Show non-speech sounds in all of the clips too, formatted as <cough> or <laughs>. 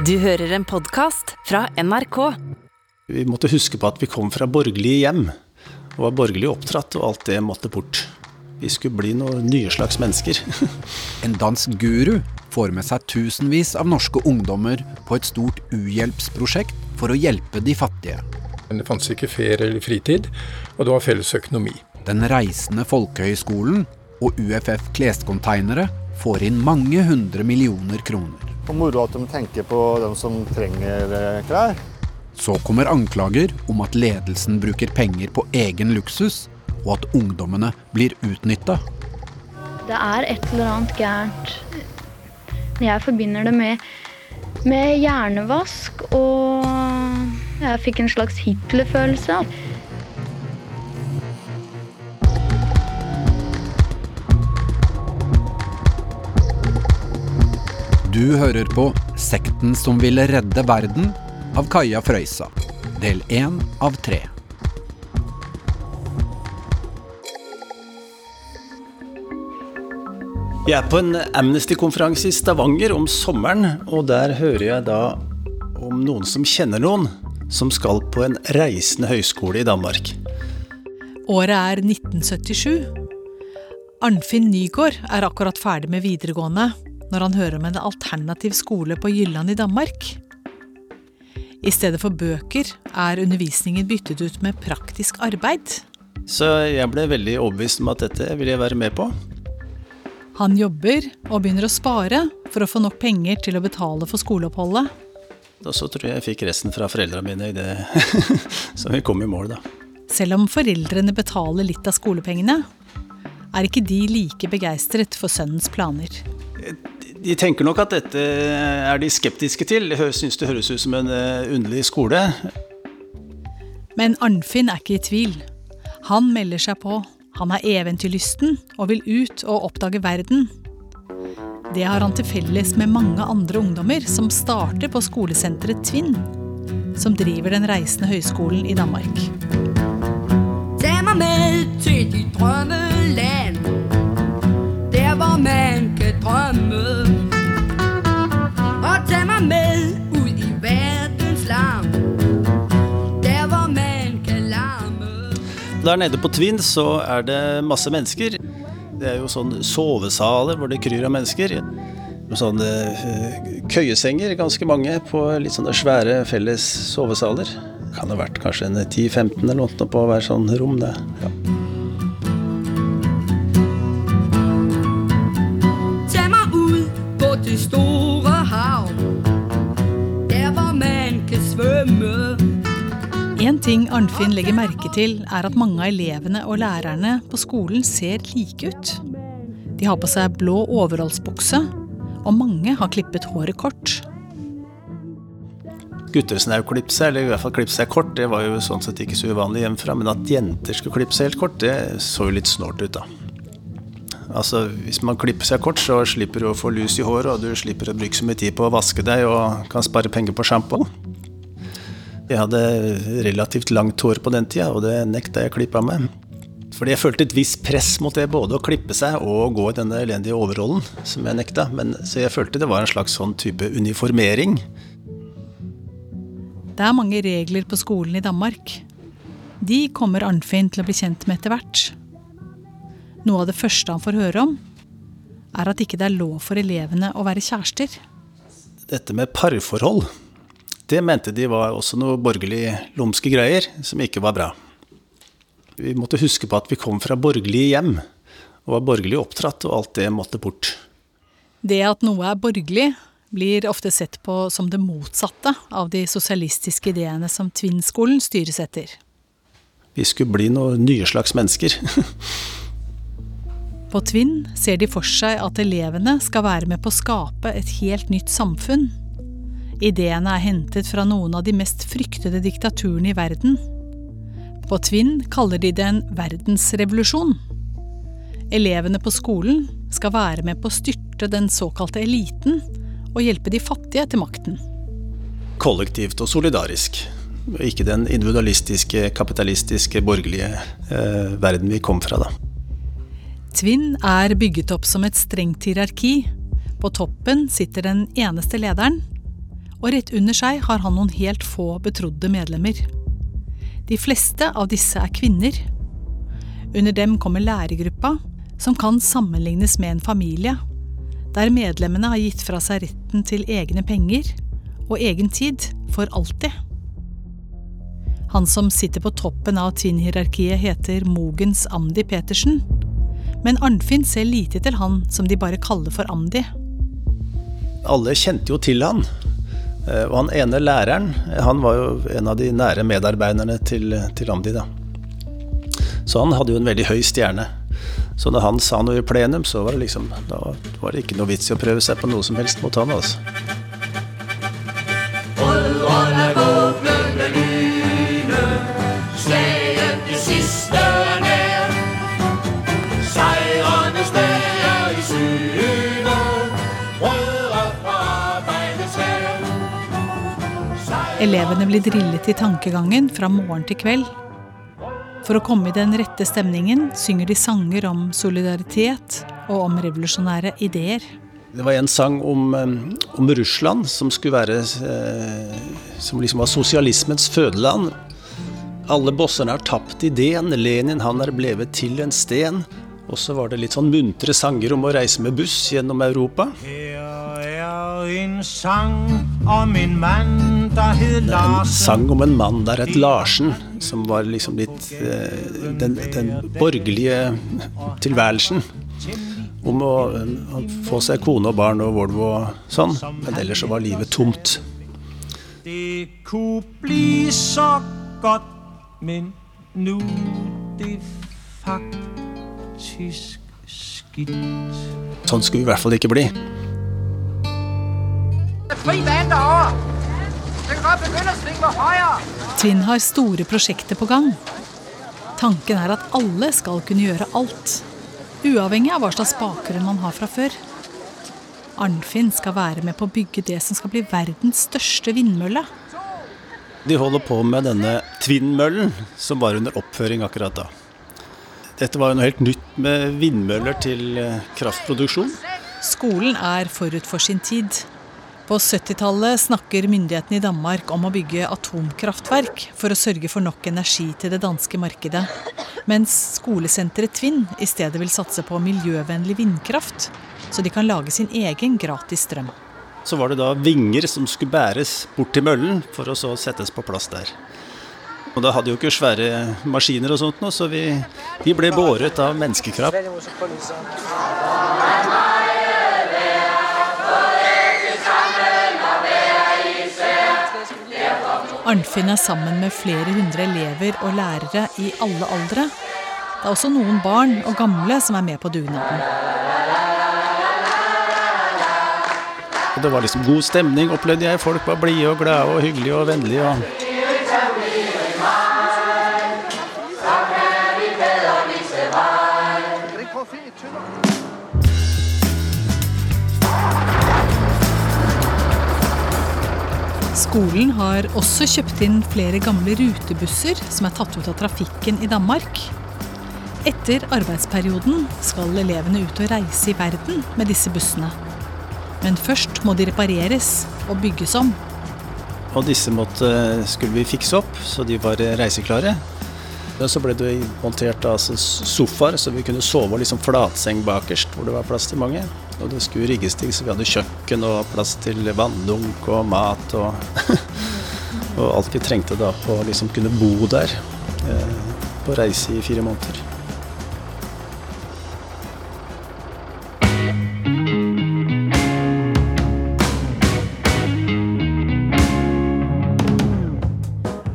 Du hører en podkast fra NRK. Vi måtte huske på at vi kom fra borgerlige hjem, og var borgerlig oppdratt, og alt det måtte bort. Vi skulle bli noen nye slags mennesker. <laughs> En dansk guru får med seg tusenvis av norske ungdommer på et stort uhjelpsprosjekt for å hjelpe de fattige. Men det fantes ikke ferie eller fritid, og det var felles økonomi. Den reisende folkehøyskolen og UFF Klescontainere får inn mange hundre millioner kroner. Og moro at de tenker på dem som trenger eh, klær. Så kommer anklager om at ledelsen bruker penger på egen luksus, og at ungdommene blir utnytta. Det er et eller annet gærent. Jeg forbinder det med, med hjernevask, og jeg fikk en slags Hitler-følelse. Du hører på Sekten som ville redde verden av Kaja Frøysa. Del én av tre. Jeg er på en Amnesty-konferanse i Stavanger om sommeren, og der hører jeg da om noen som kjenner noen som skal på en reisende høyskole i Danmark. Året er 1977. Arnfinn Nygaard er akkurat ferdig med videregående når han hører om en alternativ skole på Jylland i Danmark. I stedet for bøker er undervisningen byttet ut med praktisk arbeid. Så jeg ble veldig overbevist om at dette ville jeg være med på. Han jobber og begynner å spare for å få nok penger til å betale for skoleoppholdet. Og så tror jeg jeg fikk resten fra foreldrene mine i det <laughs> så vi kom i mål, da. Selv om foreldrene betaler litt av skolepengene, er ikke de like begeistret for sønnens planer. De tenker nok at dette er de skeptiske til. De syns det høres ut som en eh, underlig skole. Men Arnfinn er ikke i tvil. Han melder seg på. Han er eventyrlysten og vil ut og oppdage verden. Det har han til felles med mange andre ungdommer som starter på skolesenteret Tvinn, som driver den reisende høyskolen i Danmark. Tag mig med til dit drømmeland Der hvor man kan drømme med ud i verdens larm Der hvor man kan Der nede på Tvinn så er det masse mennesker. Det er jo sånn sovesaler hvor det kryr av mennesker. Sånne eh, køyesenger, ganske mange, på litt sånne svære felles sovesaler. Det kan ha vært kanskje en 10-15 eller noe på hver sånn rom. Det. Ja. Ting Arnfinn legger merke til, er at mange av elevene og lærerne på skolen ser like ut. De har på seg blå overholdsbukse, og mange har klippet håret kort. Klippet seg, eller i hvert fall klippet seg kort, det var jo sånn sett ikke så uvanlig hjemmefra. Men at jenter skulle klippe seg helt kort, det så jo litt snålt ut, da. Altså, Hvis man klipper seg kort, så slipper du å få lus i håret, og du slipper å bruke så mye tid på å vaske deg og kan spare penger på sjampo. Jeg hadde relativt langt hår på den tida, og det nekta jeg å klippe av meg. Fordi jeg følte et visst press mot det, både å klippe seg og gå i denne elendige overrollen, som jeg nekta. Men, så jeg følte det var en slags sånn type uniformering. Det er mange regler på skolen i Danmark. De kommer Arnfinn til å bli kjent med etter hvert. Noe av det første han får høre om, er at ikke det er lov for elevene å være kjærester. Dette med parforhold, det mente de var også noe borgerlig lumske greier som ikke var bra. Vi måtte huske på at vi kom fra borgerlige hjem, og var borgerlig oppdratt, og alt det måtte bort. Det at noe er borgerlig, blir ofte sett på som det motsatte av de sosialistiske ideene som Tvinn-skolen styres etter. Vi skulle bli noen nye slags mennesker. På Tvinn ser de for seg at elevene skal være med på å skape et helt nytt samfunn. Ideene er hentet fra noen av de mest fryktede diktaturene i verden. På Tvinn kaller de det en verdensrevolusjon. Elevene på skolen skal være med på å styrte den såkalte eliten og hjelpe de fattige til makten. Kollektivt og solidarisk. Ikke den individualistiske, kapitalistiske, borgerlige eh, verden vi kom fra, da. Tvinn er bygget opp som et strengt hierarki. På toppen sitter den eneste lederen. Og rett under seg har han noen helt få betrodde medlemmer. De fleste av disse er kvinner. Under dem kommer lærergruppa, som kan sammenlignes med en familie, der medlemmene har gitt fra seg retten til egne penger og egen tid for alltid. Han som sitter på toppen av Tvinn-hierarkiet heter Mogens Amdi Petersen, men Arnfinn ser lite til han som de bare kaller for Amdi. Alle kjente jo til han. Eh, Og han ene læreren, han var jo en av de nære medarbeiderne til, til Amdi, da. Så han hadde jo en veldig høy stjerne. Så når han sa noe i plenum, så var det liksom Da var det ikke noe vits i å prøve seg på noe som helst mot han, altså. Elevene blir drillet i tankegangen fra morgen til kveld. For å komme i den rette stemningen synger de sanger om solidaritet og om revolusjonære ideer. Det var en sang om, eh, om Russland, som skulle være eh, Som liksom var sosialismens fødeland. Alle bosserne har tapt ideen, Lenin han er blevet til en sten. Og så var det litt sånn muntre sanger om å reise med buss gjennom Europa. Her er en sang om en mann der er En sang om en mann der het Larsen, som var liksom litt eh, den, den borgerlige tilværelsen. Om å, å få seg kone og barn og Volvo og sånn. Men ellers så var livet tomt. Det kunne bli så godt, men nu det faktisk skitt. Sånn skulle vi i hvert fall ikke bli. Tvinn har store prosjekter på gang. Tanken er at alle skal kunne gjøre alt. Uavhengig av hva slags bakgrunn man har fra før. Arnfinn skal være med på å bygge det som skal bli verdens største vindmølle. De holder på med denne Tvinnmøllen, som var under oppføring akkurat da. Dette var jo noe helt nytt med vindmøller til eh, kraftproduksjon. Skolen er forut for sin tid. På 70-tallet snakker myndighetene i Danmark om å bygge atomkraftverk for å sørge for nok energi til det danske markedet, mens skolesenteret Tvinn i stedet vil satse på miljøvennlig vindkraft, så de kan lage sin egen gratis strøm. Så var det da vinger som skulle bæres bort til møllen for å så settes på plass der. Og da hadde jo ikke svære maskiner og sånt noe, så vi, vi ble båret av menneskekraft. Arnfinn er sammen med flere hundre elever og lærere i alle aldre. Det er også noen barn og gamle som er med på dugnaden. Det var liksom god stemning, opplevde jeg. Folk var blide og glade og hyggelige og vennlige. Og Skolen har også kjøpt inn flere gamle rutebusser som er tatt ut av trafikken i Danmark. Etter arbeidsperioden skal elevene ut og reise i verden med disse bussene. Men først må de repareres og bygges om. Og disse måtte, skulle vi fikse opp, så de var reiseklare. Og så ble det montert altså sofaer, så vi kunne sove liksom flatseng bakerst, hvor det var plass til mange. Og det skulle rigges til, så vi hadde kjøkken og plass til vanndunk og mat og, <laughs> og alt vi trengte da på å liksom kunne bo der. Eh, på reise i fire måneder.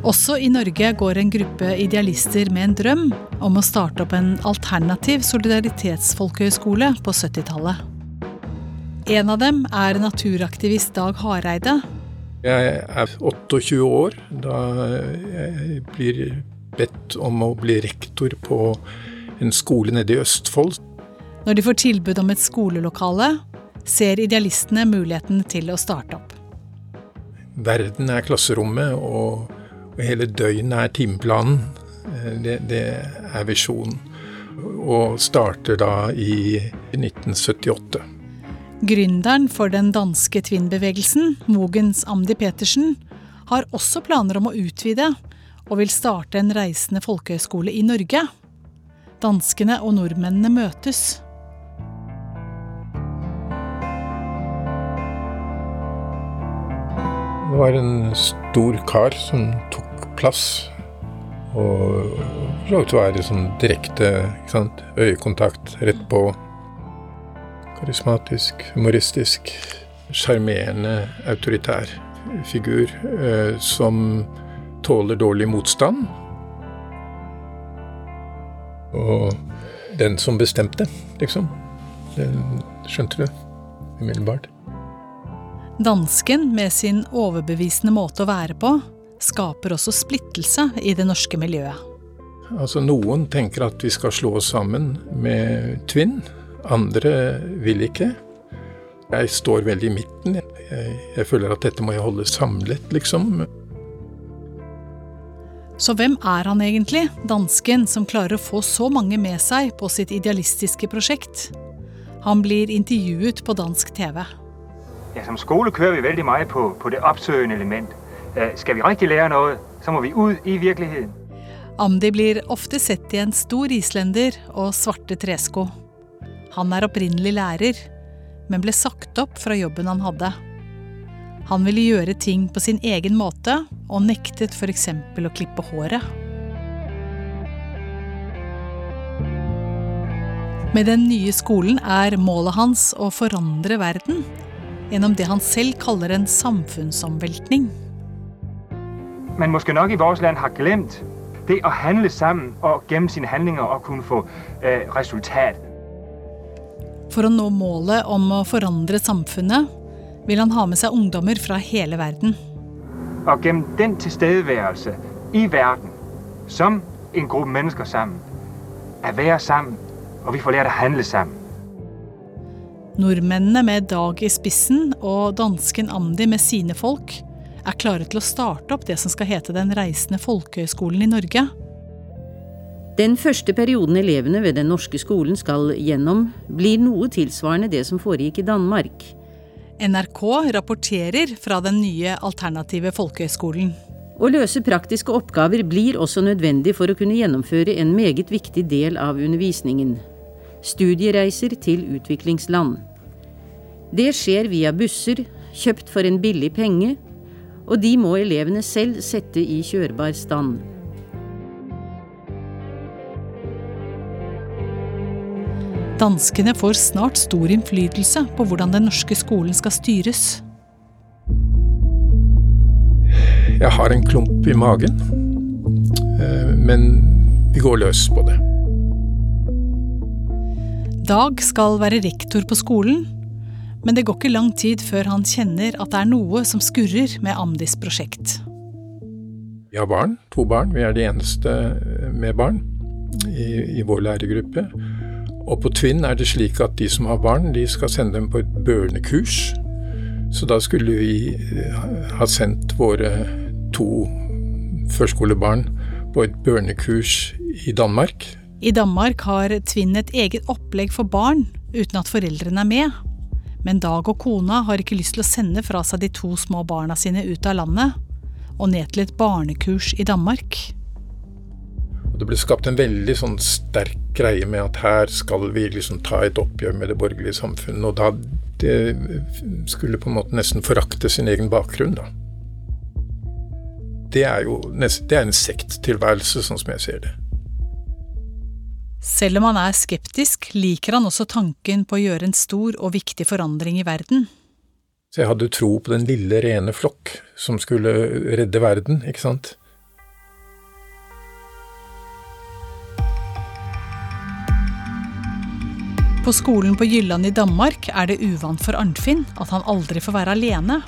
Også i Norge går en gruppe idealister med en drøm om å starte opp en alternativ solidaritetsfolkehøyskole på 70-tallet. En av dem er naturaktivist Dag Hareide. Jeg er 28 år da jeg blir bedt om å bli rektor på en skole nede i Østfold. Når de får tilbud om et skolelokale, ser idealistene muligheten til å starte opp. Verden er klasserommet, og, og hele døgnet er timeplanen. Eh, Det, det er visjonen. Og starter da i 1978. Gründeren for den danske Twin-bevegelsen, Mogens Amdi Petersen, har også planer om å utvide, og vil starte en reisende folkehøyskole i Norge. Danskene og nordmennene møtes. Det var en stor kar som tok plass. Og for så vidt være sånn direkte ikke sant? øyekontakt rett på. Karismatisk, humoristisk, sjarmerende, autoritær figur eh, som tåler dårlig motstand. Og den som bestemte, liksom. Den skjønte du umiddelbart. Dansken, med sin overbevisende måte å være på, skaper også splittelse i det norske miljøet. Altså Noen tenker at vi skal slå oss sammen med Tvinn. Andre vil ikke. Jeg står veldig i midten. Jeg, jeg føler at dette må jeg holde samlet, liksom. Så hvem er han egentlig, dansken som klarer å få så mange med seg på sitt idealistiske prosjekt? Han blir intervjuet på dansk TV. Ja, som skole kører vi veldig mye på, på det oppsøkende element. Uh, skal vi riktig lære noe, så må vi ut i virkeligheten. Amdi blir ofte sett i en stor islender og svarte tresko. Han er opprinnelig lærer, men ble sagt opp fra jobben han hadde. Han ville gjøre ting på sin egen måte, og nektet f.eks. å klippe håret. Med den nye skolen er målet hans å forandre verden gjennom det han selv kaller en samfunnsomveltning. Man måske nok i vårt land har glemt det å handle sammen og gjennom sine handlinger og kunne få eh, resultat. For å nå målet om å forandre samfunnet vil han ha med seg ungdommer fra hele verden. Og gjennom den tilstedeværelse i verden, som en gruppe mennesker sammen, å være sammen, og vi får lært å handle sammen. Nordmennene med Dag i spissen og dansken Amdi med sine folk er klare til å starte opp det som skal hete Den reisende folkehøgskolen i Norge. Den første perioden elevene ved den norske skolen skal gjennom, blir noe tilsvarende det som foregikk i Danmark. NRK rapporterer fra den nye alternative folkehøgskolen. Å løse praktiske oppgaver blir også nødvendig for å kunne gjennomføre en meget viktig del av undervisningen. Studiereiser til utviklingsland. Det skjer via busser, kjøpt for en billig penge, og de må elevene selv sette i kjørbar stand. Danskene får snart stor innflytelse på hvordan den norske skolen skal styres. Jeg har en klump i magen, eh, men vi går løs på det. Dag skal være rektor på skolen, men det går ikke lang tid før han kjenner at det er noe som skurrer med Amdis prosjekt. Vi har barn, to barn. Vi er de eneste med barn i, i vår lærergruppe. Og på Tvinn er det slik at de som har barn, de skal sende dem på et børnekurs. Så da skulle vi ha sendt våre to førskolebarn på et børnekurs i Danmark. I Danmark har Tvinn et eget opplegg for barn, uten at foreldrene er med. Men Dag og kona har ikke lyst til å sende fra seg de to små barna sine ut av landet, og ned til et barnekurs i Danmark. Det ble skapt en veldig sånn sterk greie med at her skal vi liksom ta et oppgjør med det borgerlige samfunnet. Og da det skulle på en måte nesten forakte sin egen bakgrunn, da. Det er jo det er en sekttilværelse, sånn som jeg ser det. Selv om han er skeptisk, liker han også tanken på å gjøre en stor og viktig forandring i verden. Så jeg hadde tro på den lille, rene flokk som skulle redde verden, ikke sant. På skolen på Jylland i Danmark er det uvant for Arnfinn at han aldri får være alene.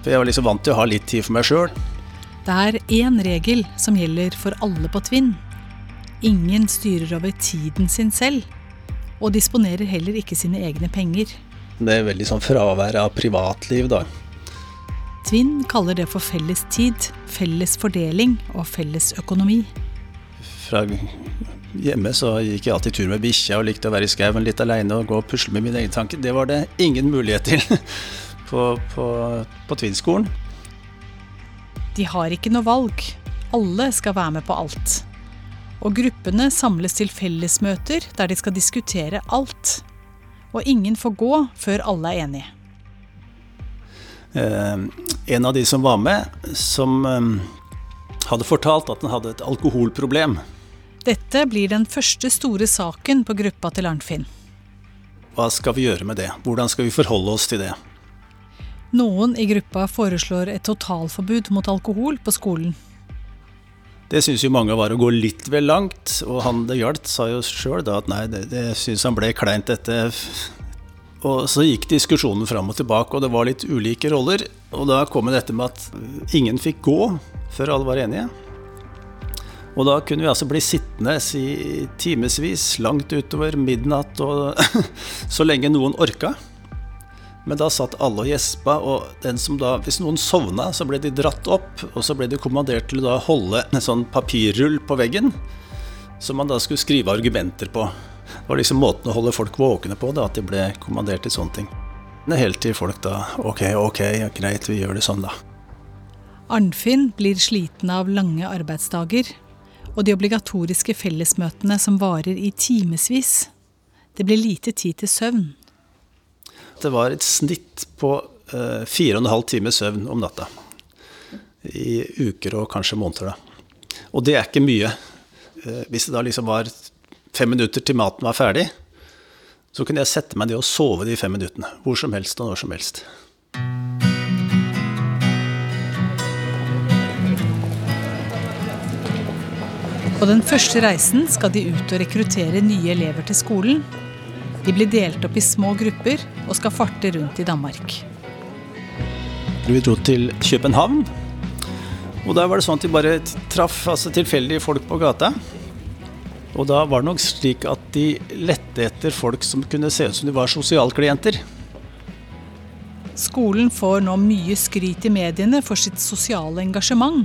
For jeg var liksom vant til å ha litt tid for meg sjøl. Det er én regel som gjelder for alle på Tvinn. Ingen styrer over tiden sin selv, og disponerer heller ikke sine egne penger. Det er veldig sånn fravær av privatliv, da. Tvinn kaller det for felles tid, felles fordeling og felles økonomi. Fra Hjemme så gikk jeg alltid tur med bikkja og likte å være i skauen litt aleine og gå og pusle med mine egne tanker. Det var det ingen mulighet til <laughs> på, på, på Tvinnskolen. De har ikke noe valg. Alle skal være med på alt. Og gruppene samles til fellesmøter der de skal diskutere alt. Og ingen får gå før alle er enige. Eh, en av de som var med, som eh, hadde fortalt at han hadde et alkoholproblem. Dette blir den første store saken på gruppa til Arnfinn. Hva skal vi gjøre med det? Hvordan skal vi forholde oss til det? Noen i gruppa foreslår et totalforbud mot alkohol på skolen. Det syns jo mange var å gå litt vel langt, og han det gjaldt sa jo sjøl da at nei, det, det syns han ble kleint dette. Og så gikk diskusjonen fram og tilbake, og det var litt ulike roller. Og da kom dette med at ingen fikk gå før alle var enige. Og da kunne vi altså bli sittende i timevis, langt utover midnatt, og <laughs> så lenge noen orka. Men da satt alle og gjespa, og den som da, hvis noen sovna, så ble de dratt opp, og så ble de kommandert til å da holde en sånn papirrull på veggen, som man da skulle skrive argumenter på. Det var liksom måten å holde folk våkne på, da, at de ble kommandert til sånne ting. Helt til folk da Ok, ok, greit, vi gjør det sånn, da. Arnfinn blir sliten av lange arbeidsdager og de obligatoriske fellesmøtene som varer i timevis. Det blir lite tid til søvn. Det var et snitt på uh, fire og en halv time søvn om natta. I uker og kanskje måneder. da. Og det er ikke mye. Uh, hvis det da liksom var fem minutter til maten var ferdig, så kunne jeg sette meg ned og sove de fem minuttene. Hvor som helst og når som helst. På den første reisen skal de ut og rekruttere nye elever til skolen. De blir delt opp i små grupper og skal farte rundt i Danmark. Vi dro til København. Og der var det sånn at de bare traff altså, tilfeldige folk på gata. Og da var det nok slik at de lette etter folk som kunne se ut som de var sosialklienter. Skolen får nå mye skryt i mediene for sitt sosiale engasjement.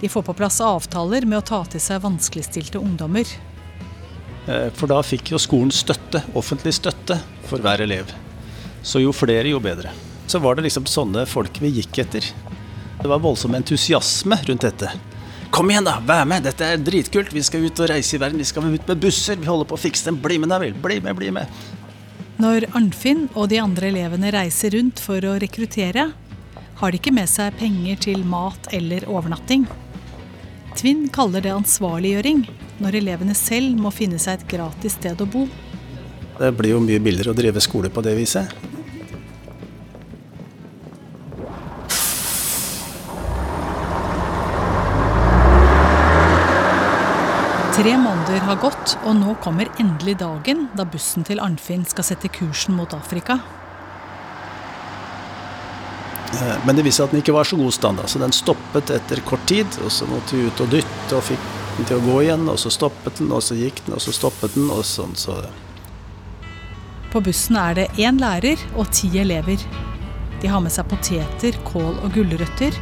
De får på plass avtaler med å ta til seg vanskeligstilte ungdommer. Eh, for da fikk jo skolen støtte, offentlig støtte, for hver elev. Så jo flere, jo bedre. Så var det liksom sånne folk vi gikk etter. Det var voldsom entusiasme rundt dette. Kom igjen, da! Vær med! Dette er dritkult! Vi skal ut og reise i verden. Vi skal ut med busser. Vi holder på å fikse dem. Bli med, da vel! Bli med, bli med! Når Arnfinn og de andre elevene reiser rundt for å rekruttere, har de ikke med seg penger til mat eller overnatting. Tvinn kaller det ansvarliggjøring, når elevene selv må finne seg et gratis sted å bo. Det blir jo mye billigere å drive skole på det viset. Tre måneder har gått, og nå kommer endelig dagen da bussen til Arnfinn skal sette kursen mot Afrika. Eh, men det viste seg at den ikke var så god stand, så den stoppet etter kort tid. Og så måtte vi ut og dytte og fikk til å gå igjen, og så stoppet den, og så gikk den, og så stoppet den, og sånn, så På bussen er det én lærer og ti elever. De har med seg poteter, kål og gulrøtter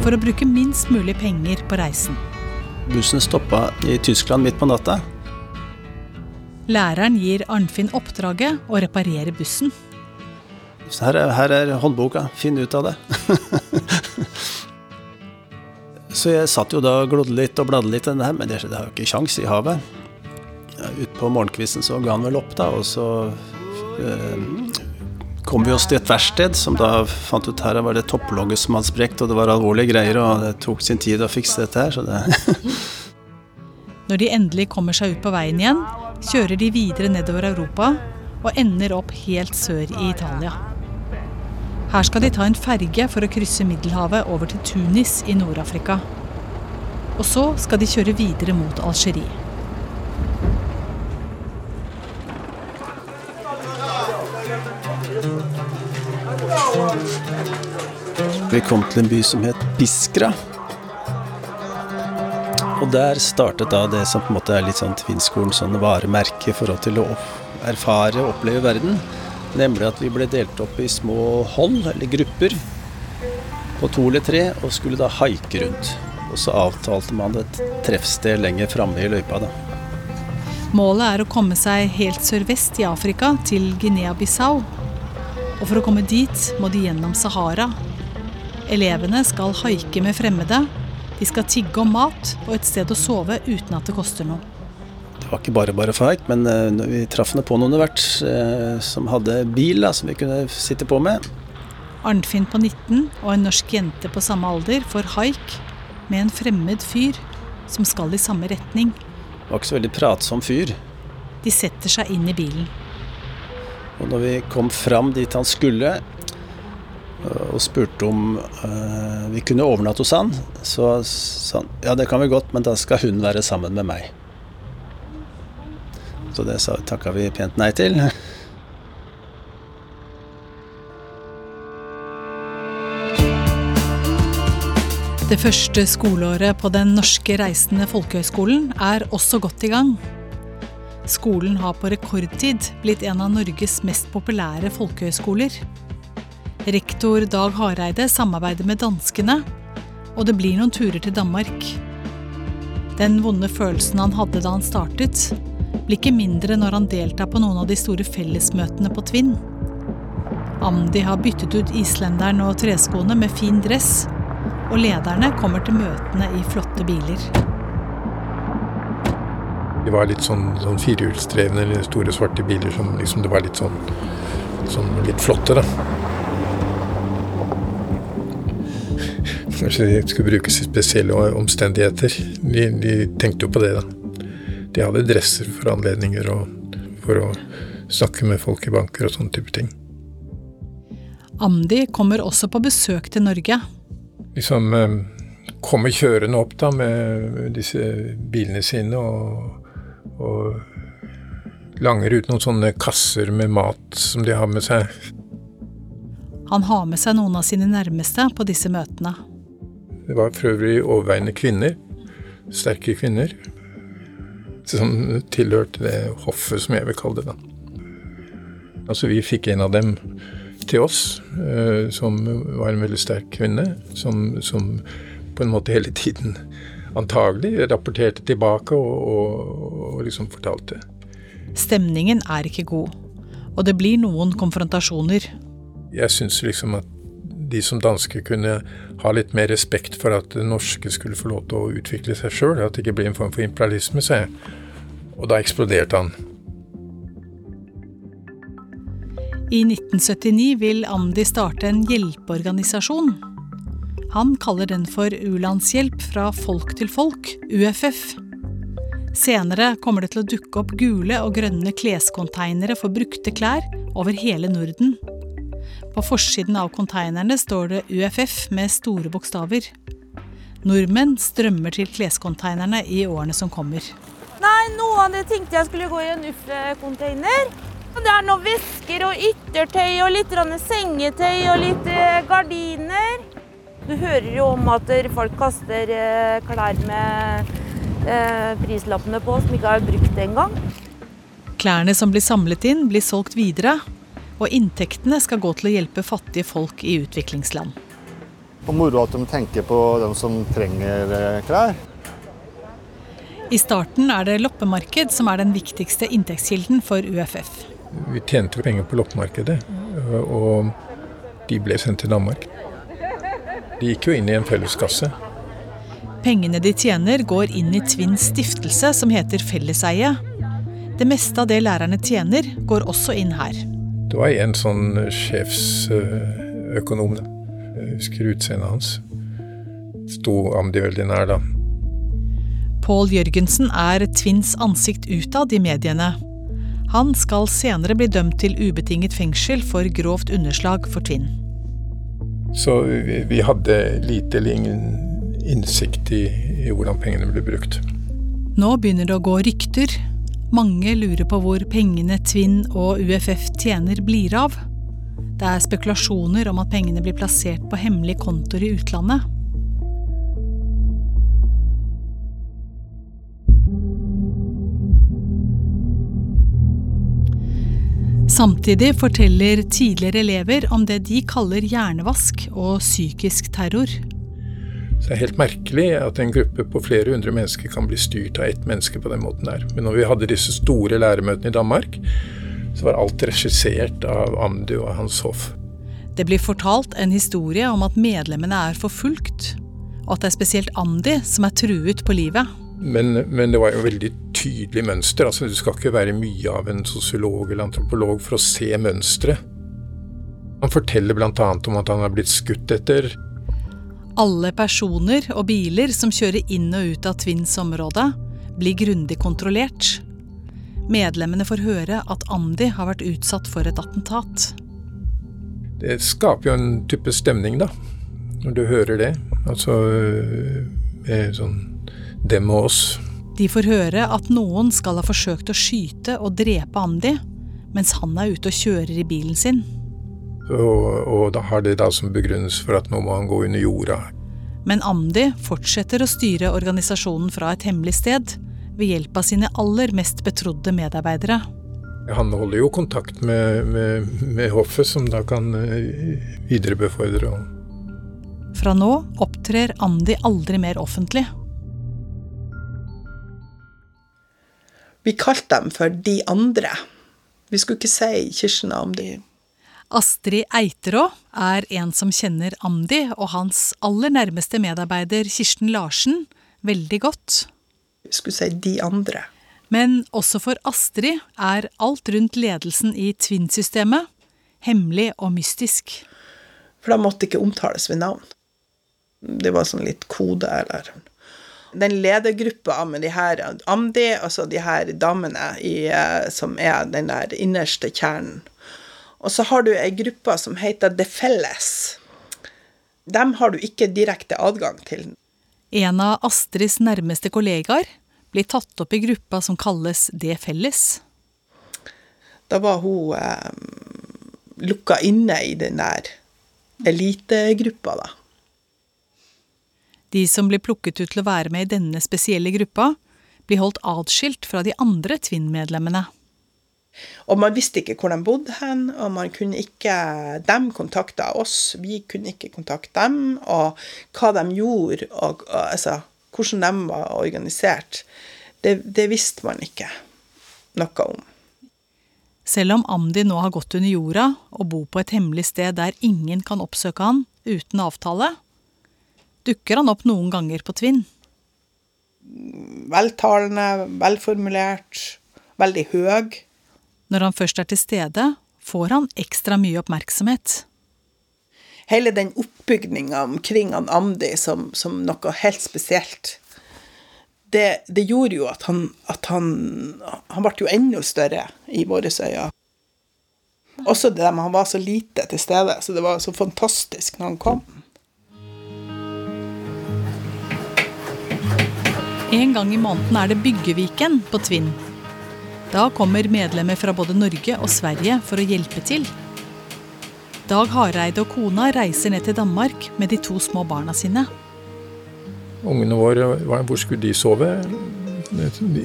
for å bruke minst mulig penger på reisen. Bussen stoppa i Tyskland midt på natta. Læreren gir Arnfinn oppdraget å reparere bussen. Her er, her er håndboka, finn ut av det. <laughs> så jeg satt jo da og glodde litt og bladde litt i denne her, men det, det har jo ikke kjangs i havet. Utpå morgenkvisten så ga han vel opp, da, og så eh, kom vi oss til et verksted som da fant ut her var det topplogget som hadde sprukket, og det var alvorlige greier, og det tok sin tid å fikse dette her, så det <laughs> Når de endelig kommer seg ut på veien igjen, kjører de videre nedover Europa og ender opp helt sør i Italia. Her skal de ta en ferge for å krysse Middelhavet over til Tunis i Nord-Afrika. Og så skal de kjøre videre mot Algerie. Vi kom til en by som het Biskra. Og der startet da det som på en måte er litt sånn Tvinnskolen sånn varemerke i forhold til å erfare og oppleve verden. Nemlig at vi ble delt opp i små hold, eller grupper, på to eller tre, og skulle da haike rundt. Og så avtalte man et treffsted lenger framme i løypa, da. Målet er å komme seg helt sørvest i Afrika, til Guinea-Bissau. Og for å komme dit må de gjennom Sahara. Elevene skal haike med fremmede. De skal tigge om mat og et sted å sove uten at det koster noe. Var ikke bare bare for haik, men eh, vi traff på noen hvert eh, som hadde bil da, som vi kunne sitte på med. Arnfinn på 19 og en norsk jente på samme alder får haik med en fremmed fyr som skal i samme retning. Det var ikke så veldig pratsom fyr. De setter seg inn i bilen. Og når vi kom fram dit han skulle, og spurte om uh, vi kunne overnatte hos han, så sa han ja, det kan vi godt, men da skal hun være sammen med meg. Så det takka vi pent nei til. Det første skoleåret på Den norske reisende folkehøgskolen er også godt i gang. Skolen har på rekordtid blitt en av Norges mest populære folkehøgskoler. Rektor Dag Hareide samarbeider med danskene, og det blir noen turer til Danmark. Den vonde følelsen han hadde da han startet, blir ikke mindre når han deltar på noen av de store fellesmøtene på Tvinn. Amdi har byttet ut islenderen og treskoene med fin dress, og lederne kommer til møtene i flotte biler. Det var litt sånn, sånn firehjulsdrevne store, svarte biler som liksom det var litt sånn, sånn litt flotte, da. Kanskje de skulle brukes i spesielle omstendigheter. De, de, tenkte jo på det, da. De hadde dresser for anledninger og for å snakke med folk i banker og sånne type ting. Amdi kommer også på besøk til Norge liksom eh, kommer kjørende opp da med disse bilene sine og, og langer ut noen sånne kasser med mat som de har med seg. Han har med seg noen av sine nærmeste på disse møtene. Det var for øvrig overveiende kvinner. Sterke kvinner. Som tilhørte det hoffet, som jeg vil kalle det. da. Altså, vi fikk en av dem til oss, eh, som var en veldig sterk kvinne, som, som på en måte hele tiden antagelig rapporterte tilbake og, og, og liksom fortalte. Stemningen er ikke god, og det blir noen konfrontasjoner. Jeg syns liksom at de som danske kunne ha litt mer respekt for at det norske skulle få lov til å utvikle seg sjøl, at det ikke ble en form for imperialisme, sa jeg. Og da eksploderte han. I 1979 vil Amdi starte en hjelpeorganisasjon. Han kaller den for U-landshjelp fra folk til folk, UFF. Senere kommer det til å dukke opp gule og grønne kleskonteinere for brukte klær over hele Norden. På forsiden av konteinerne står det UFF med store bokstaver. Nordmenn strømmer til kleskonteinerne i årene som kommer. Nei, noen av det tenkte jeg skulle gå i en UFF-container. Det er noen vesker og yttertøy og litt sengetøy og litt eh, gardiner. Du hører jo om at folk kaster eh, klær med eh, prislappene på som ikke er brukt engang. Klærne som blir samlet inn, blir solgt videre. Og inntektene skal gå til å hjelpe fattige folk i utviklingsland. Og moro at de tenker på dem som trenger klær. I starten er det loppemarked som er den viktigste inntektskilden for UFF. Vi tjente penger på loppemarkedet, og de ble sendt til Danmark. De gikk jo inn i en felleskasse. Pengene de tjener, går inn i Tvinns stiftelse, som heter Felleseie. Det meste av det lærerne tjener, går også inn her. Det var en sånn sjefsøkonom, jeg husker utseendet hans. Sto Amdi veldig nær, da. Pål Jørgensen er Tvinns ansikt utad i mediene. Han skal senere bli dømt til ubetinget fengsel for grovt underslag for Tvinn. Så vi, vi hadde lite eller ingen innsikt i, i hvordan pengene ble brukt. Nå begynner det å gå rykter. Mange lurer på hvor pengene Tvinn og UFF tjener blir av. Det er spekulasjoner om at pengene blir plassert på hemmelige kontoer i utlandet. Samtidig forteller tidligere elever om det de kaller hjernevask og psykisk terror. Så det er helt merkelig at en gruppe på flere hundre mennesker kan bli styrt av ett menneske på den måten der. Men når vi hadde disse store læremøtene i Danmark, så var alt regissert av Amdu og hans hoff. Det blir fortalt en historie om at medlemmene er forfulgt, og at det er spesielt Amdi som er truet på livet. Men, men, det var jo veldig tydelig mønster. altså Du skal ikke være mye av en sosiolog eller antropolog for å se mønstre. Han forteller bl.a. om at han har blitt skutt etter, Alle personer og biler som kjører inn og ut av Twins område, blir grundig kontrollert. Medlemmene får høre at Andy har vært utsatt for et attentat. Det skaper jo en type stemning, da, når du hører det. Altså sånn dem og oss. De får høre at noen skal ha forsøkt å skyte og drepe Andy, mens han er ute og kjører i bilen sin. Og, og da har det da som begrunnelse for at nå må han gå under jorda. Men Amdi fortsetter å styre organisasjonen fra et hemmelig sted ved hjelp av sine aller mest betrodde medarbeidere. Han holder jo kontakt med, med, med hoffet, som da kan viderebefordre viderebefordre. Fra nå opptrer Amdi aldri mer offentlig. Vi kalte dem for De andre. Vi skulle ikke si Kirsten og Amdi. Astrid Eiterå er en som kjenner Amdi og hans aller nærmeste medarbeider Kirsten Larsen veldig godt. Jeg skulle si De andre. Men også for Astrid er alt rundt ledelsen i Twin-systemet hemmelig og mystisk. For da måtte ikke omtales ved navn. Det var sånn litt kode, eller Den ledergruppa med de her Amdi, altså de her damene i, som er den der innerste kjernen. Og så har du ei gruppe som heter Det Felles. Dem har du ikke direkte adgang til. En av Astrids nærmeste kollegaer blir tatt opp i gruppa som kalles Det Felles. Da var hun eh, lukka inne i den der elitegruppa, da. De som blir plukket ut til å være med i denne spesielle gruppa, blir holdt atskilt fra de andre Twin-medlemmene. Og man visste ikke hvor de bodde hen, og man kunne ikke De kontakta oss, vi kunne ikke kontakte dem. Og hva de gjorde, og, og altså, hvordan de var organisert, det, det visste man ikke noe om. Selv om Amdi nå har gått under jorda og bor på et hemmelig sted der ingen kan oppsøke han uten avtale, dukker han opp noen ganger på Tvinn. Veltalende, velformulert, veldig høy. Når han først er til stede, får han ekstra mye oppmerksomhet. Hele den oppbygninga omkring han Amdi som, som, noe helt spesielt, det, det gjorde jo at han, at han Han ble jo enda større i våre øyne. Også det med han var så lite til stede, så det var så fantastisk når han kom. En gang i måneden er det Byggeviken på Tvinn. Da kommer medlemmer fra både Norge og Sverige for å hjelpe til. Dag Hareide og kona reiser ned til Danmark med de to små barna sine. Ungene våre, hvor skulle de sove?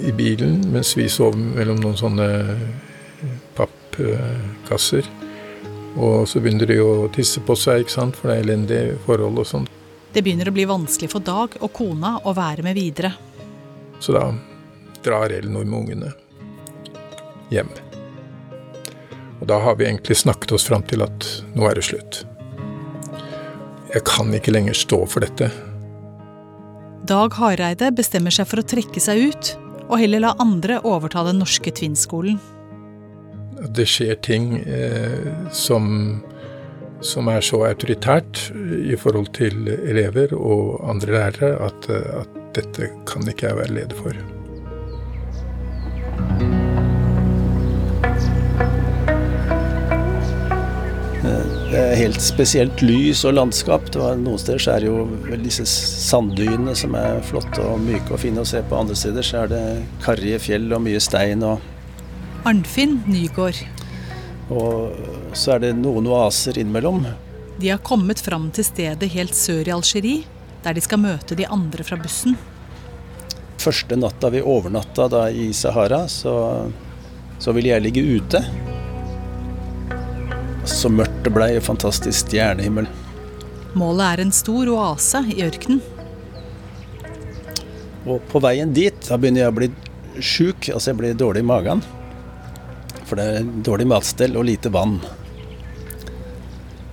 I bilen, mens vi sov mellom noen sånne pappkasser. Og så begynner de å tisse på seg, ikke sant? for det er elendige forhold og sånn. Det begynner å bli vanskelig for Dag og kona å være med videre. Så da drar Ellen med ungene hjem. Og da har vi egentlig snakket oss fram til at nå er det slutt. Jeg kan ikke lenger stå for dette. Dag Hareide bestemmer seg for å trekke seg ut, og heller la andre overta den norske Tvinn-skolen. Det skjer ting eh, som, som, er så autoritært i forhold til elever og andre lærere at, at dette kan ikke jeg være leder for. Helt spesielt lys og landskap. Det var Noen steder så er det jo disse sanddynene som er flotte og myke og fine å se på. Andre steder så er det karrige fjell og mye stein og Arnfinn Nygård. Og så er det noen oaser innimellom. De har kommet fram til stedet helt sør i Algerie, der de skal møte de andre fra bussen. Første natta vi overnatta da i Sahara, så, så ville jeg ligge ute. Så mørkt det blei, fantastisk stjernehimmel. Målet er en stor oase i ørkenen. Og på veien dit, da begynner jeg å bli sjuk, altså jeg blir dårlig i magen. For det er dårlig matstell og lite vann.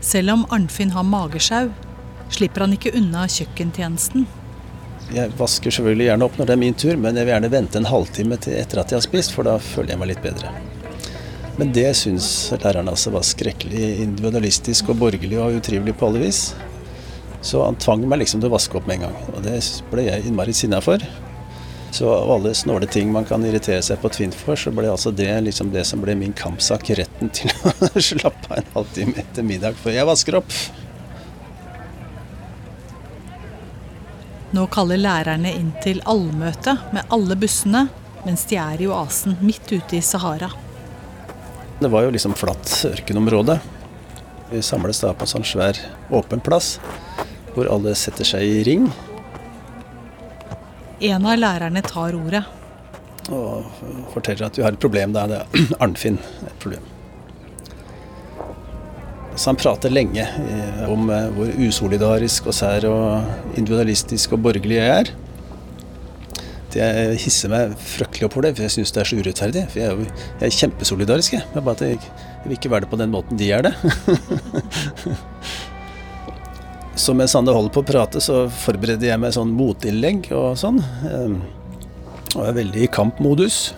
Selv om Arnfinn har magesjau, slipper han ikke unna kjøkkentjenesten. Jeg vasker selvfølgelig gjerne opp når det er min tur, men jeg vil gjerne vente en halvtime til etter at jeg har spist, for da føler jeg meg litt bedre. Men det syns læreren altså var skrekkelig individualistisk og borgerlig og utrivelig på alle vis. Så han tvang meg liksom til å vaske opp med en gang, og det ble jeg innmari sinna for. Så av alle snåle ting man kan irritere seg på Tvint for, så ble altså det liksom det som ble min kampsak, retten til å <laughs> slappe av en halvtime etter middag før jeg vasker opp. Nå kaller lærerne inn til allmøte med alle bussene, mens de er i oasen midt ute i Sahara. Det var jo liksom flatt ørkenområde. Vi samles da på en sånn svær åpen plass, hvor alle setter seg i ring. En av lærerne tar ordet. Og forteller at vi har et problem. Det er <clears throat> Arnfinn et problem. Så han prater lenge eh, om eh, hvor usolidarisk og sær og individualistisk og borgerlig jeg er. Det hisser meg fryktelig opp for det, for jeg syns det er så urettferdig. For jeg er, jo, jeg er kjempesolidarisk, jeg. Men bare at jeg, jeg vil ikke være det på den måten de er det. så mens Sande holder på å prate, så forbereder jeg meg sånn motinnlegg og sånn. Eh, og er veldig i kampmodus.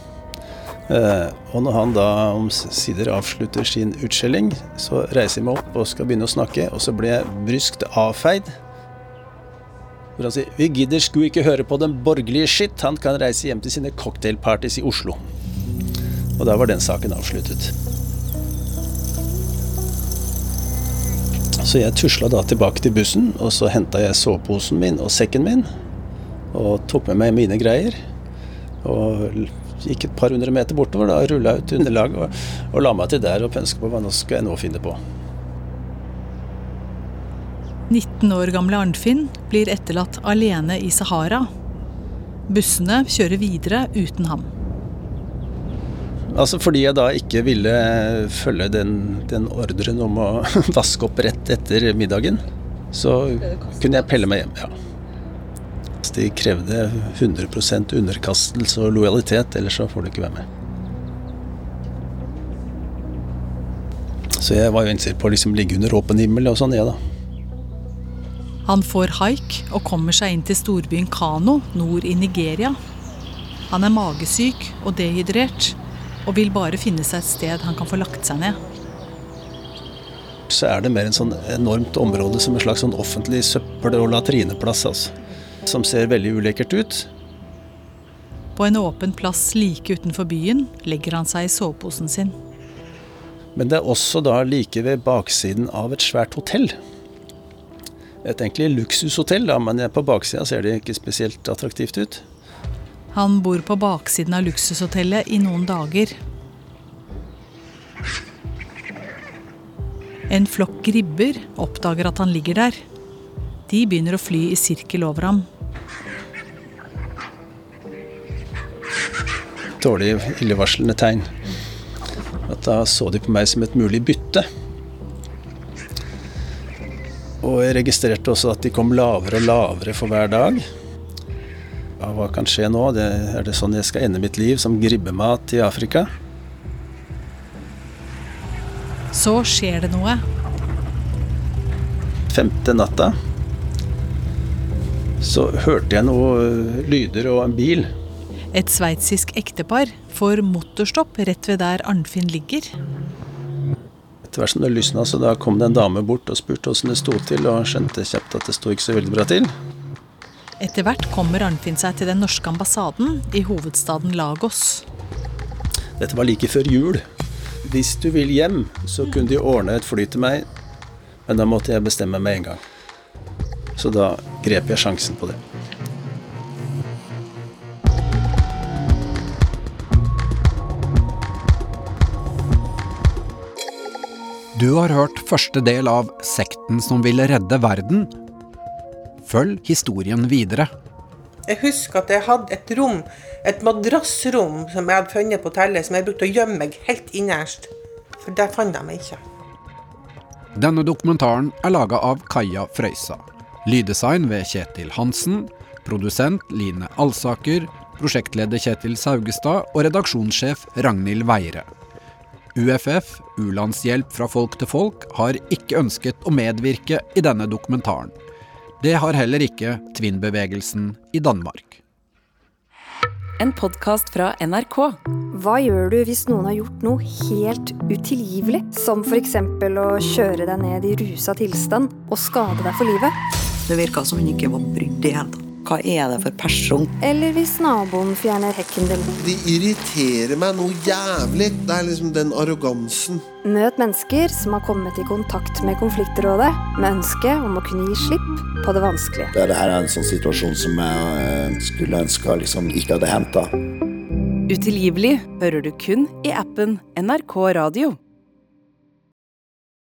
Eh, og når han da omsider avslutter sin utskjelling, så reiser jeg meg opp og skal begynne å snakke, og så blir jeg bryskt avfeid. Hvor han sier 'Vi gidder sku ikke høre på den borgerlige skitt, han kan reise hjem til sine cocktailpartys i Oslo'. Og da var den saken avsluttet. Så jeg tusla da tilbake til bussen, og så henta jeg soveposen min og sekken min. Og tok med meg mine greier. Og gikk et par hundre meter bortover, da rulla ut underlaget og, og, la meg til der og pønska på hva nå skal jeg nå finne på. 19 år gamle Arnfinn blir etterlatt alene i Sahara. Bussene kjører videre uten ham. Altså fordi jeg da ikke ville følge den, den ordren om å <laughs> vaske opp rett etter middagen, så kunne jeg pelle meg hjem. ja. De krevde 100% underkastelse og lojalitet, ellers så får du ikke være med. Så jeg var jo innstilt på å liksom ligge under åpen himmel og sånn, jeg, ja, da. Han får haik og kommer seg inn til storbyen Kano nord i Nigeria. Han er magesyk og dehydrert, og vil bare finne seg et sted han kan få lagt seg ned. Så er det mer en sånn enormt område som en slags sånn offentlig søppel- og latrineplass. altså. Som ser veldig ulekkert ut. På en åpen plass like utenfor byen legger han seg i soveposen sin. Men det er også da like ved baksiden av et svært hotell. Et egentlig luksushotell, da, men på baksida ser det ikke spesielt attraktivt ut. Han bor på baksiden av luksushotellet i noen dager. En flokk gribber oppdager at han ligger der. De begynner å fly i sirkel over ham. Dårlig, illevarslende tegn. At da så de på meg som et mulig bytte. Og jeg registrerte også at de kom lavere og lavere for hver dag. Ja, hva kan skje nå? Det, er det sånn jeg skal ende mitt liv, som gribbemat i Afrika? Så skjer det noe. Femte natta så hørte jeg noe lyder og en bil. Et sveitsisk ektepar får motorstopp rett ved der Arnfinn ligger. Etter hvert som det lysna, så da kom det en dame bort og spurte åssen det sto til, og skjønte kjapt at det sto ikke så veldig bra til. Etter hvert kommer Arnfinn seg til den norske ambassaden i hovedstaden Lagos. Dette var like før jul. Hvis du vil hjem, så kunne de ordne et fly til meg, men da måtte jeg bestemme med en gang. Så da grep jeg sjansen på det. Du har hørt første del av Sekten som ville redde verden. Følg historien videre. Jeg husker at jeg hadde et rom, et madrassrom som jeg hadde funnet på hotellet, som jeg brukte å gjemme meg helt innerst. For der fant de meg ikke. Denne dokumentaren er laga av Kaja Frøysa. Lyddesign ved Kjetil Hansen. Produsent Line Alsaker, prosjektleder Kjetil Saugestad og redaksjonssjef Ragnhild Weire. UFF, U-landshjelp fra folk til folk, har ikke ønsket å medvirke i denne dokumentaren. Det har heller ikke Tvinn-bevegelsen i Danmark. En podkast fra NRK. Hva gjør du hvis noen har gjort noe helt utilgivelig? Som f.eks. å kjøre deg ned i rusa tilstand og skade deg for livet? Det virka som hun ikke var brydd i hele tatt. Hva er det for person? Eller hvis naboen fjerner hekken din? De irriterer meg noe jævlig. Det er liksom den arrogansen. Møt mennesker som har kommet i kontakt med Konfliktrådet med ønske om å kunne gi slipp på det vanskelige. Det, det her er en sånn situasjon som jeg eh, skulle ønske liksom ikke hadde hendt. Utilgivelig hører du kun i appen NRK Radio.